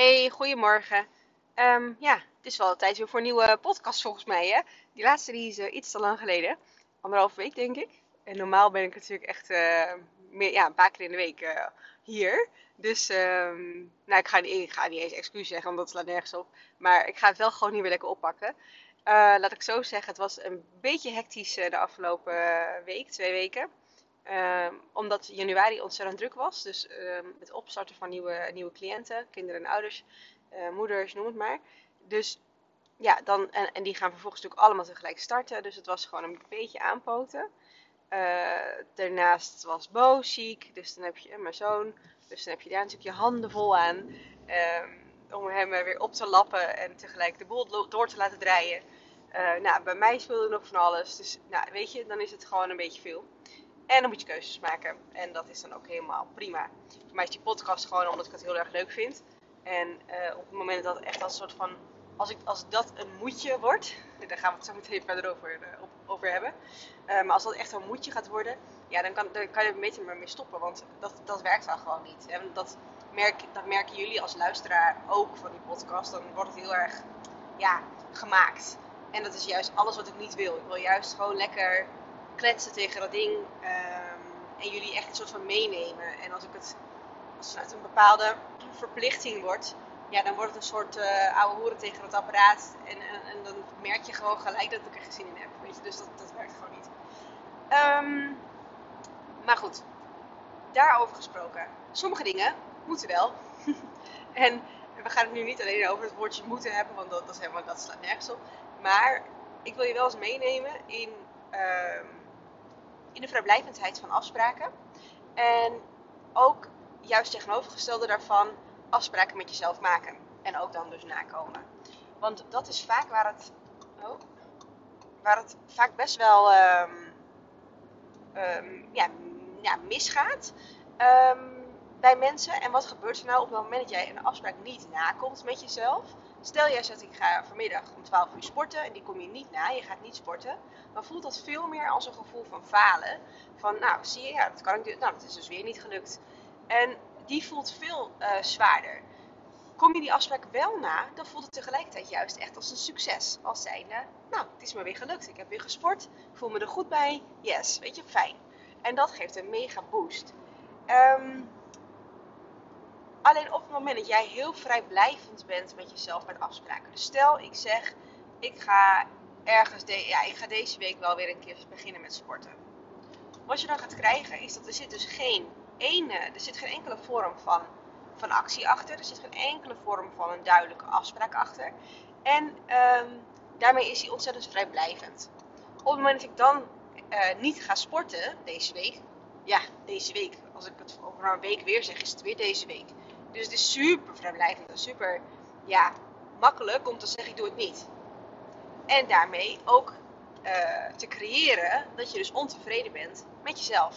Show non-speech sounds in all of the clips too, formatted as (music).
Hey, goedemorgen. Ehm, ja, het is wel tijd weer voor een nieuwe podcast volgens mij, hè? Die laatste die is eh, iets te lang geleden. Anderhalf week, denk ik. En normaal ben ik natuurlijk echt eh, meer, ja, een paar keer in de week eh, hier. Dus, ehm, nou, ik ga, niet, ga eens excuus zeggen, want dat slaat nergens op. Maar ik ga het wel gewoon niet meer lekker oppakken. laat ik zo zeggen, het was een beetje hectisch de afgelopen week, twee weken. Ehm, omdat januari ontzettend druk was. Dus ehm, het opstarten van nieuwe, nieuwe cliënten, kinderen en ouders, uh, moeders, noem het maar. Dus ja, dan, en, die gaan vervolgens natuurlijk allemaal tegelijk starten. Dus het was gewoon een beetje aanpoten. Uh, daarnaast was Bo ziek, dus dan heb je mijn zoon. Dus dan heb je daar natuurlijk je handen vol aan. Um, om hem weer op te lappen en tegelijk de boel door te laten draaien. Uh, nou, bij mij speelde nog van alles. Dus nou, weet je, dan is het gewoon een beetje veel. En dan moet je keuzes maken. En dat is dan ook helemaal prima. Voor mij is die podcast gewoon omdat ik het heel erg leuk vind. En uh, op het moment dat echt als soort van. Als, ik, als dat een moedje wordt. (laughs) Daar gaan we het zo meteen verder over, uh, op, over hebben. Uh, maar als dat echt een moedje gaat worden. Ja, dan kan, dan kan je er een beetje mee stoppen. Want dat, dat werkt dan gewoon niet. En dat, merk, dat merken jullie als luisteraar ook van die podcast. Dan wordt het heel erg ja, gemaakt. En dat is juist alles wat ik niet wil. Ik wil juist gewoon lekker kletsen tegen dat ding. Um, en jullie echt een soort van meenemen. En als ik het als het een bepaalde verplichting wordt, ja, dan wordt het een soort uh, oude hoeren tegen het apparaat. En, en, dan merk je gewoon gelijk dat ik er geen zin in heb. Weet je? Dus dat, dat werkt gewoon niet. Um, maar goed, daarover gesproken. Sommige dingen moeten wel. (laughs) en we gaan het nu niet alleen over het woordje moeten hebben, want dat, dat, helemaal, dat slaat nergens op. Maar ik wil je wel eens meenemen in um, in de vrijblijvendheid van afspraken. En ook juist tegenovergestelde daarvan afspraken met jezelf maken. En ook dan dus nakomen. Want dat is vaak waar het, oh, waar het vaak best wel um, um, ja, misgaat um, bij mensen. En wat gebeurt er nou op het moment dat jij een afspraak niet nakomt met jezelf? Stel jij zegt ik ga vanmiddag om 12 uur sporten en die kom je niet na, je gaat niet sporten. Dan voelt dat veel meer als een gevoel van falen. Van nou zie je, ja, dat kan ik nou dat is dus weer niet gelukt. En die voelt veel uh, zwaarder. Kom je die afspraak wel na, dan voelt het tegelijkertijd juist echt als een succes. Als zijnde, nou het is me weer gelukt, ik heb weer gesport, voel me er goed bij, yes, weet je, fijn. En dat geeft een mega boost. Um, Alleen op het moment dat jij heel vrijblijvend bent met jezelf met afspraken. Dus stel, ik zeg, ik ga ergens, ja, ik ga deze week wel weer een keer beginnen met sporten. Wat je dan gaat krijgen is dat er zit dus geen ene, er zit geen enkele vorm van, van actie achter. Er zit geen enkele vorm van een duidelijke afspraak achter. En um, daarmee is hij ontzettend vrijblijvend. Op het moment dat ik dan uh, niet ga sporten deze week, ja, deze week, als ik het over een week weer zeg, is het weer deze week. Dus het is super vrijblijvend en super ja, makkelijk om te zeggen: ik doe het niet. En daarmee ook uh, te creëren dat je dus ontevreden bent met jezelf.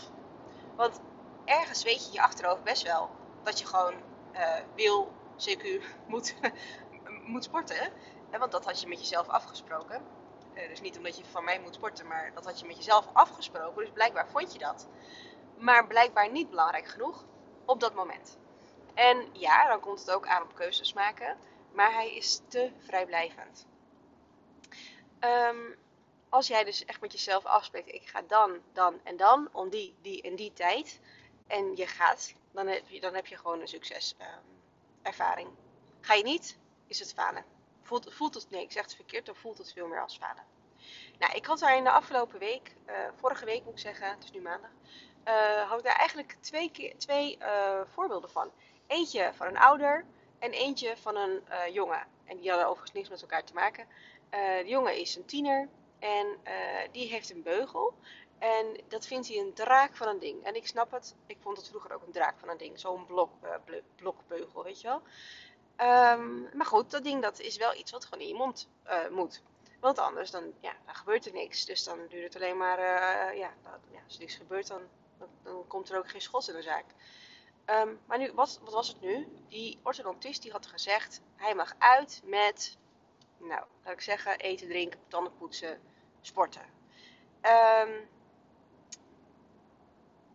Want ergens weet je je achterhoofd best wel dat je gewoon uh, wil, CQ, (laughs) moet, moet sporten. Want dat had je met jezelf afgesproken. Uh, dus niet omdat je van mij moet sporten, maar dat had je met jezelf afgesproken. Dus blijkbaar vond je dat. Maar blijkbaar niet belangrijk genoeg op dat moment. En ja, dan komt het ook aan op keuzes maken. Maar hij is te vrijblijvend. Um, als jij dus echt met jezelf afspreekt, ik ga dan, dan en dan, om die, die en die tijd. En je gaat, dan heb je, dan heb je gewoon een succeservaring. Um, ga je niet, is het falen. Voelt, voelt het, nee, ik zeg het verkeerd, dan voelt het veel meer als falen. Nou, ik had daar in de afgelopen week, uh, vorige week moet ik zeggen, het is nu maandag, uh, had ik daar eigenlijk twee, twee uh, voorbeelden van. Eentje van een ouder en eentje van een uh, jongen. En die hadden overigens niks met elkaar te maken. Uh, de jongen is een tiener en uh, die heeft een beugel. En dat vindt hij een draak van een ding. En ik snap het, ik vond het vroeger ook een draak van een ding. Zo'n blok, blokbeugel, weet je wel. Um, maar goed, dat ding dat is wel iets wat gewoon in je mond moet. Want anders dan, ja, gebeurt er niks. Dus dan duurt het alleen maar, ja, dat, ja, als er niks gebeurt dan, dan, dan komt er ook geen schot in de zaak. Um, maar nu, wat, wat, was het nu? Die orthodontist die had gezegd, hij mag uit met, nou, laat ik zeggen, eten, drinken, tanden poetsen, sporten. Um,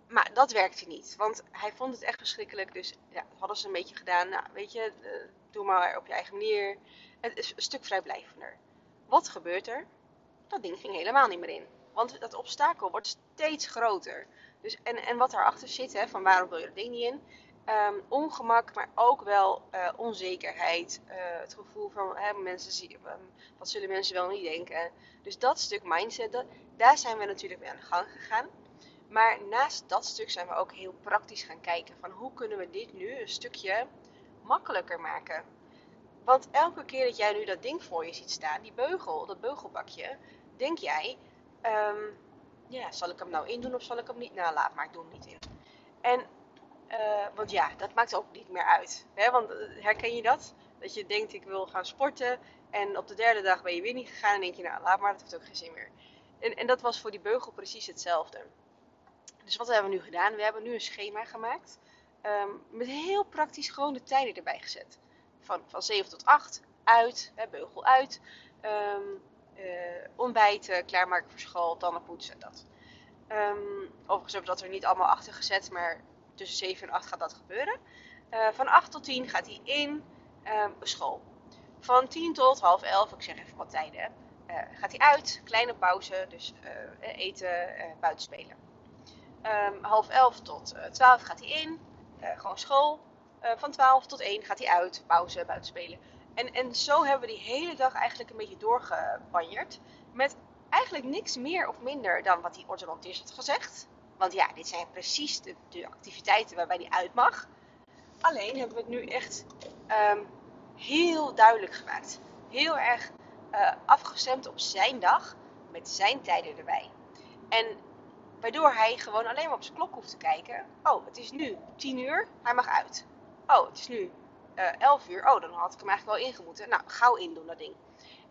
maar dat werkte niet, want hij vond het echt verschrikkelijk. Dus ja, hadden ze een beetje gedaan. Nou, weet je, uh, doe maar op je eigen manier. Het is een stuk vrijblijvender. Wat gebeurt er? Dat ding ging helemaal niet meer in. Want dat obstakel wordt steeds groter. Dus, en, en wat daarachter zit, hè, van waarom wil je dat ding niet in? Ehm, ongemak, maar ook wel uh, onzekerheid. Uh, het gevoel van hè, mensen um, wat zullen mensen wel niet denken. Dus dat stuk mindset, daar zijn we natuurlijk mee aan de gang gegaan. Maar naast dat stuk zijn we ook heel praktisch gaan kijken van hoe kunnen we dit nu een stukje makkelijker maken. Want elke keer dat jij nu dat ding voor je ziet staan, die beugel, dat beugelbakje, denk jij, um, ja, zal ik hem nou in doen of zal ik hem niet? Nou, laat maar, ik doe hem niet in. En, uh, want ja, dat maakt ook niet meer uit. Hè? Want uh, herken je dat? Dat je denkt, ik wil gaan sporten en op de derde dag ben je weer niet gegaan en denk je, nou, laat maar, dat heeft ook geen zin meer. En, en dat was voor die beugel precies hetzelfde. Dus wat hebben we nu gedaan? We hebben nu een schema gemaakt. Um, met heel praktisch gewoon de tijden erbij gezet. Van, van 7 tot 8, uit, hè, beugel uit. Uh, ontbijten, klaarmaken voor school, tanden poetsen, dat. Um, overigens hebben we dat er niet allemaal achter gezet, maar tussen 7 en 8 gaat dat gebeuren. Uh, van 8 tot 10 gaat hij in school. Van 10 tot half 11, ik zeg even wat tijden, uh, gaat hij uit. Kleine pauze, dus eten, buiten spelen. Um, half 11 tot 12 gaat hij in. Uh, gewoon school. Uh, van 12 tot 1 gaat hij uit. Pauze, buiten spelen. En, en zo hebben we die hele dag eigenlijk een beetje doorgebanjerd. Met eigenlijk niks meer of minder dan wat die orthodontist had gezegd. Want ja, dit zijn precies de, activiteiten waarbij hij uit mag. Alleen hebben we het nu echt um, heel duidelijk gemaakt. Heel erg uh, afgestemd op zijn dag. Met zijn tijden erbij. En Waardoor hij gewoon alleen maar op zijn klok hoeft te kijken. Oh, het is nu 10 uur, hij mag uit. Oh, het is nu eh, 11 uur. Oh, dan had ik hem eigenlijk wel ingemoeten. Nou, gauw in doen dat ding.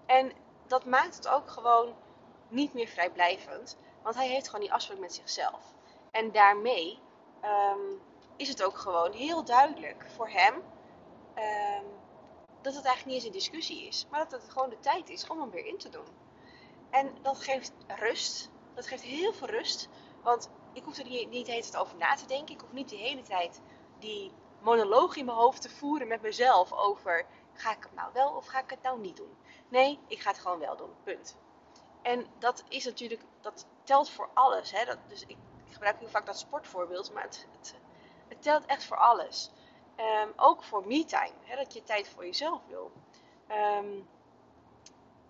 En dat maakt het ook gewoon niet meer vrijblijvend. Want hij heeft gewoon die afspraak met zichzelf. En daarmee um, is het ook gewoon heel duidelijk voor hem um, dat het eigenlijk niet eens een discussie is. Maar dat het gewoon de tijd is om hem weer in te doen. En dat geeft rust dat geeft heel veel rust. Want ik hoef er niet, niet de hele tijd over na te denken. Ik hoef niet de hele tijd die monoloog in mijn hoofd te voeren met mezelf over ga ik het nou wel of ga ik het nou niet doen. Nee, ik ga het gewoon wel doen. Punt. En dat is natuurlijk, dat telt voor alles. Hè? Dat, dus ik, ik, gebruik heel vaak dat sportvoorbeeld, maar het, het, telt echt voor alles. Um, ook voor me-time, dat je tijd voor jezelf wil. Um,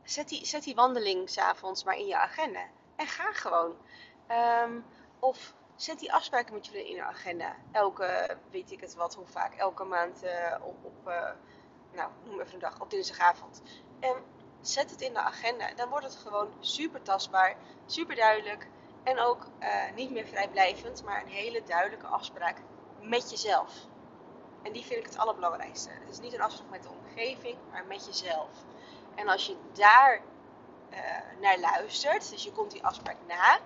zet, die, zet die wandeling s'avonds maar in je agenda. En ga gewoon. Um, of zet die afspraken met jullie in je agenda. Elke, weet ik het wat, hoe vaak, elke maand uh, op, op uh, nou, noem even een dag, op dinsdagavond. En zet het in de agenda. Dan wordt het gewoon super tastbaar, super duidelijk. En ook uh, niet meer vrijblijvend, maar een hele duidelijke afspraak met jezelf. En die vind ik het allerbelangrijkste. Het is niet een afspraak met de omgeving, maar met jezelf. En als je daar naar luistert, dus je komt die afspraak na,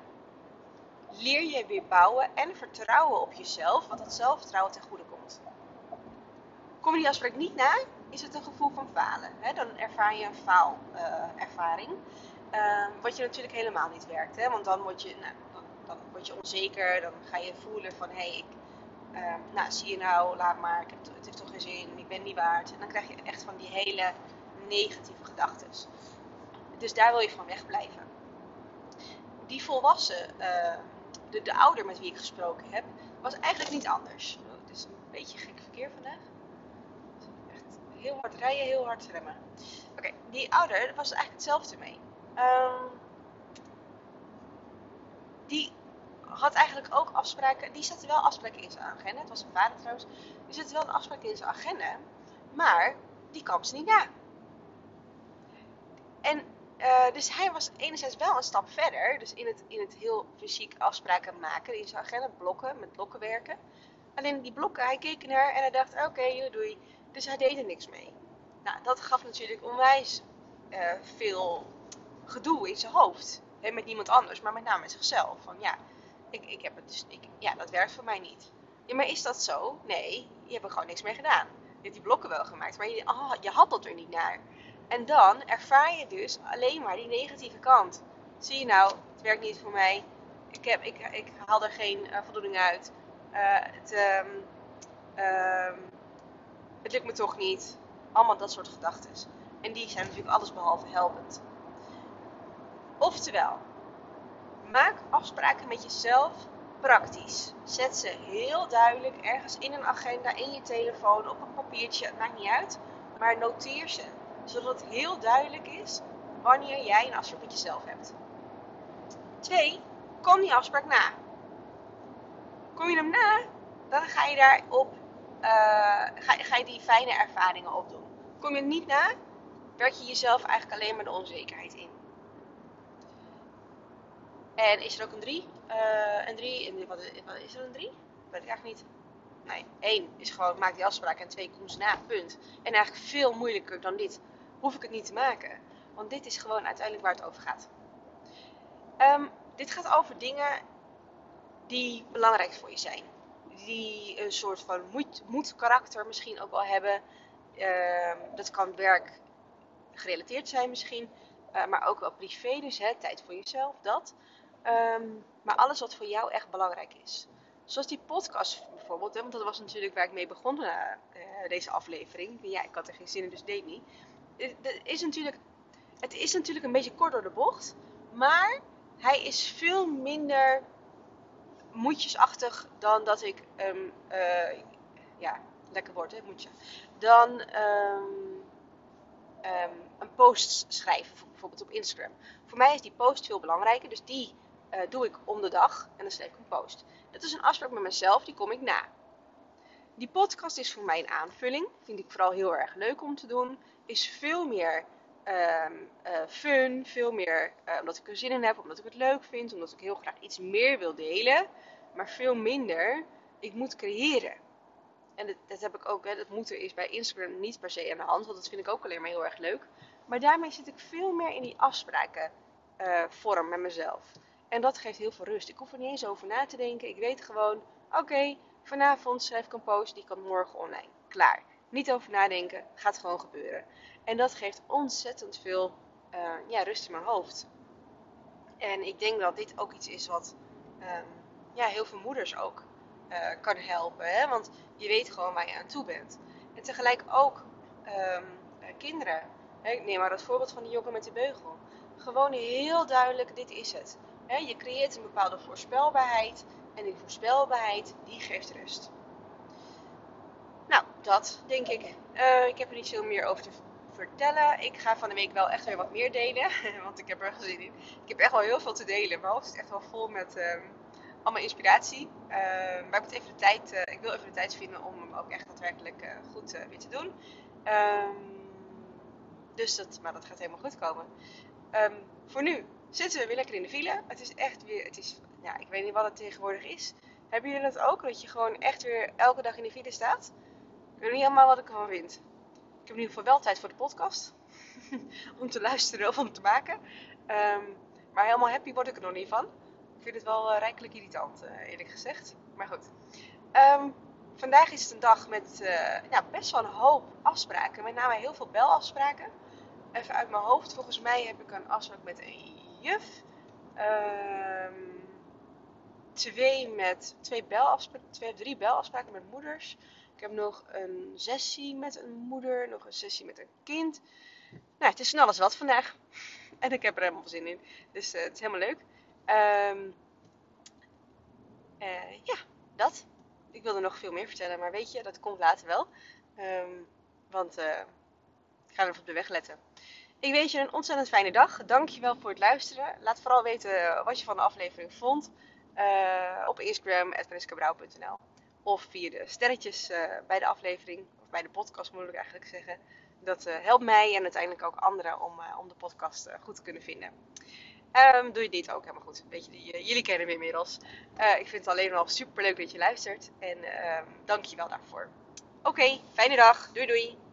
leer je weer bouwen en vertrouwen op jezelf, wat dat zelfvertrouwen ten goede komt. Kom je die afspraak niet na, is het een gevoel van falen. Hè? Dan ervaar je een faalervaring. Uh, uh, wat je natuurlijk helemaal niet werkt. Hè? Want dan word, je, nou, word je onzeker. Dan ga je voelen van hé, hey, ik, uh, nou zie je nou, laat maar, het, het heeft toch geen zin, ik ben niet waard. En dan krijg je echt van die hele negatieve gedachten. Dus daar wil je van wegblijven. Die volwassen, uh, de, de ouder met wie ik gesproken heb, was eigenlijk niet anders. Het is een beetje gek verkeer vandaag. Echt heel hard rijden, heel hard remmen. Oké, okay, die ouder was eigenlijk hetzelfde mee. Um, die had eigenlijk ook afspraken. Die zette wel afspraken in zijn agenda. Het was een vader trouwens. Die zette wel een afspraak in zijn agenda. Maar die kwam ze niet na. En uh, dus hij was enerzijds wel een stap verder. Dus in het, in het heel fysiek afspraken maken. In zijn agenda blokken, met blokken werken. Alleen die blokken, hij keek naar en hij dacht, oké, okay, doei. Dus hij deed er niks mee. Nou, dat gaf natuurlijk onwijs uh, veel gedoe in zijn hoofd. He, met niemand anders, maar met name met zichzelf. Van ja, ik, ik heb het dus, ik, ja, dat werkt voor mij niet. Ja, maar is dat zo? Nee, je hebt er gewoon niks mee gedaan. Je hebt die blokken wel gemaakt, maar je, oh, je handelt er niet naar. En dan ervaar je dus alleen maar die negatieve kant. Zie je nou, het werkt niet voor mij. Ik, heb, ik, ik haal er geen uh, voldoening uit. Uh, het, um, um, het lukt me toch niet. Allemaal dat soort gedachten. En die zijn natuurlijk alles behalve helpend. Oftewel, maak afspraken met jezelf praktisch. Zet ze heel duidelijk ergens in een agenda, in je telefoon, op een papiertje, het maakt niet uit. Maar noteer ze, zodat het heel duidelijk is wanneer jij een afspraak met jezelf hebt. Twee, kom die afspraak na. Kom je hem na, dan ga je daarop, uh, ga, ga je die fijne ervaringen opdoen. Kom je niet na, werk je jezelf eigenlijk alleen maar de onzekerheid in. En is er ook een 3? Uh, een 3, wat, is er een 3? Weet ik eigenlijk niet. Nee, 1 is gewoon maak die afspraak en 2 kom ze na, punt. En eigenlijk veel moeilijker dan dit hoef ik het niet te maken. Want dit is gewoon uiteindelijk waar het over gaat. Um, dit gaat over dingen die belangrijk voor je zijn. Die een soort van moed, moedkarakter misschien ook wel hebben. Um, dat kan werk gerelateerd zijn misschien. Uh, maar ook wel privé, dus hè, tijd voor jezelf, dat. Um, maar alles wat voor jou echt belangrijk is. Zoals die podcast bijvoorbeeld, hè, want dat was natuurlijk waar ik mee begon, uh, deze aflevering. Ja, ik had er geen zin in, dus deed niet. Het is, natuurlijk, het is natuurlijk een beetje kort door de bocht, maar hij is veel minder moedjesachtig dan dat ik, um, ja, lekker woord hè, moedje, dan um, um, een post schrijven, bijvoorbeeld op Instagram. Voor mij is die post veel belangrijker, dus die uh, doe ik om de dag en dan schrijf ik een post. Dat is een afspraak met mezelf, die kom ik na. Die podcast is voor mij een aanvulling, vind ik vooral heel erg leuk om te doen. Is veel meer um, uh, fun, veel meer uh, omdat ik er zin in heb, omdat ik het leuk vind, omdat ik heel graag iets meer wil delen. Maar veel minder, ik moet creëren. En dat, dat heb ik ook, hè, dat moeten is bij Instagram niet per se aan de hand, want dat vind ik ook alleen maar heel erg leuk. Maar daarmee zit ik veel meer in die afspraken uh, vorm met mezelf. En dat geeft heel veel rust. Ik hoef er niet eens over na te denken. Ik weet gewoon, oké, vanavond schrijf ik een post, die kan morgen online. Klaar. Niet over nadenken, gaat gewoon gebeuren. En dat geeft ontzettend veel uh, ja, rust in mijn hoofd. En ik denk dat dit ook iets is wat um, ja, heel veel moeders ook uh, kan helpen. Hè? Want je weet gewoon waar je aan toe bent. En tegelijk ook um, kinderen. Ik neem maar het voorbeeld van die jongen met de beugel. Gewoon heel duidelijk, dit is het. Je creëert een bepaalde voorspelbaarheid. En die voorspelbaarheid, die geeft rust. Nou, dat denk ik. Uh, ik heb er niet veel meer over te vertellen. Ik ga van de week wel echt weer wat meer delen. (laughs) Want ik heb er gezien in. Ik heb echt wel heel veel te delen. Mijn hoofd zit echt wel vol met um, allemaal inspiratie. Uh, maar ik, moet even de tijd, uh, ik wil even de tijd vinden om hem ook echt daadwerkelijk uh, goed weer te doen. Um, dus dat, maar dat gaat helemaal goed komen. Voor nu zitten we weer lekker in de file. Het is echt weer, het is, ja, ik weet niet wat het tegenwoordig is. Hebben jullie dat ook? Dat je gewoon echt weer elke dag in de file staat? Ik weet niet helemaal wat ik ervan vind. Ik heb in ieder geval wel tijd voor de podcast. (laughs) om te luisteren of om te maken. Um, maar helemaal happy word ik er nog niet van. Ik vind het wel uh, rijkelijk irritant, uh, eerlijk gezegd. Maar goed. Um, vandaag is het een dag met uh, best wel een hoop afspraken. Met name heel veel belafspraken. Even uit mijn hoofd. Volgens mij heb ik een afspraak met een juf. Um, twee met twee belafspraken, twee, drie belafspraken met moeders. Ik heb nog een sessie met een moeder, nog een sessie met een kind. Nou, het is van alles wat vandaag. (laughs) En ik heb er helemaal zin in. Dus uh, het is helemaal leuk. Um, ja, dat. Ik wilde nog veel meer vertellen, maar weet je, dat komt later wel. Um, want uh, ik ga er op de weg letten. Ik wens je een ontzettend fijne dag. Dankjewel voor het luisteren. Laat vooral weten wat je van de aflevering vond. Op Instagram, @mariskabrouw.nl of via de sterretjes uh, bij de aflevering, of bij de podcast moet ik eigenlijk zeggen. Dat uh, helpt mij en uiteindelijk ook anderen om, om de podcast goed te kunnen vinden. Um, doe je dit ook helemaal goed. Weet je, jullie kennen me inmiddels. ik vind het alleen wel super leuk dat je luistert. En um, dank je wel daarvoor. Oké, fijne dag. Doei doei.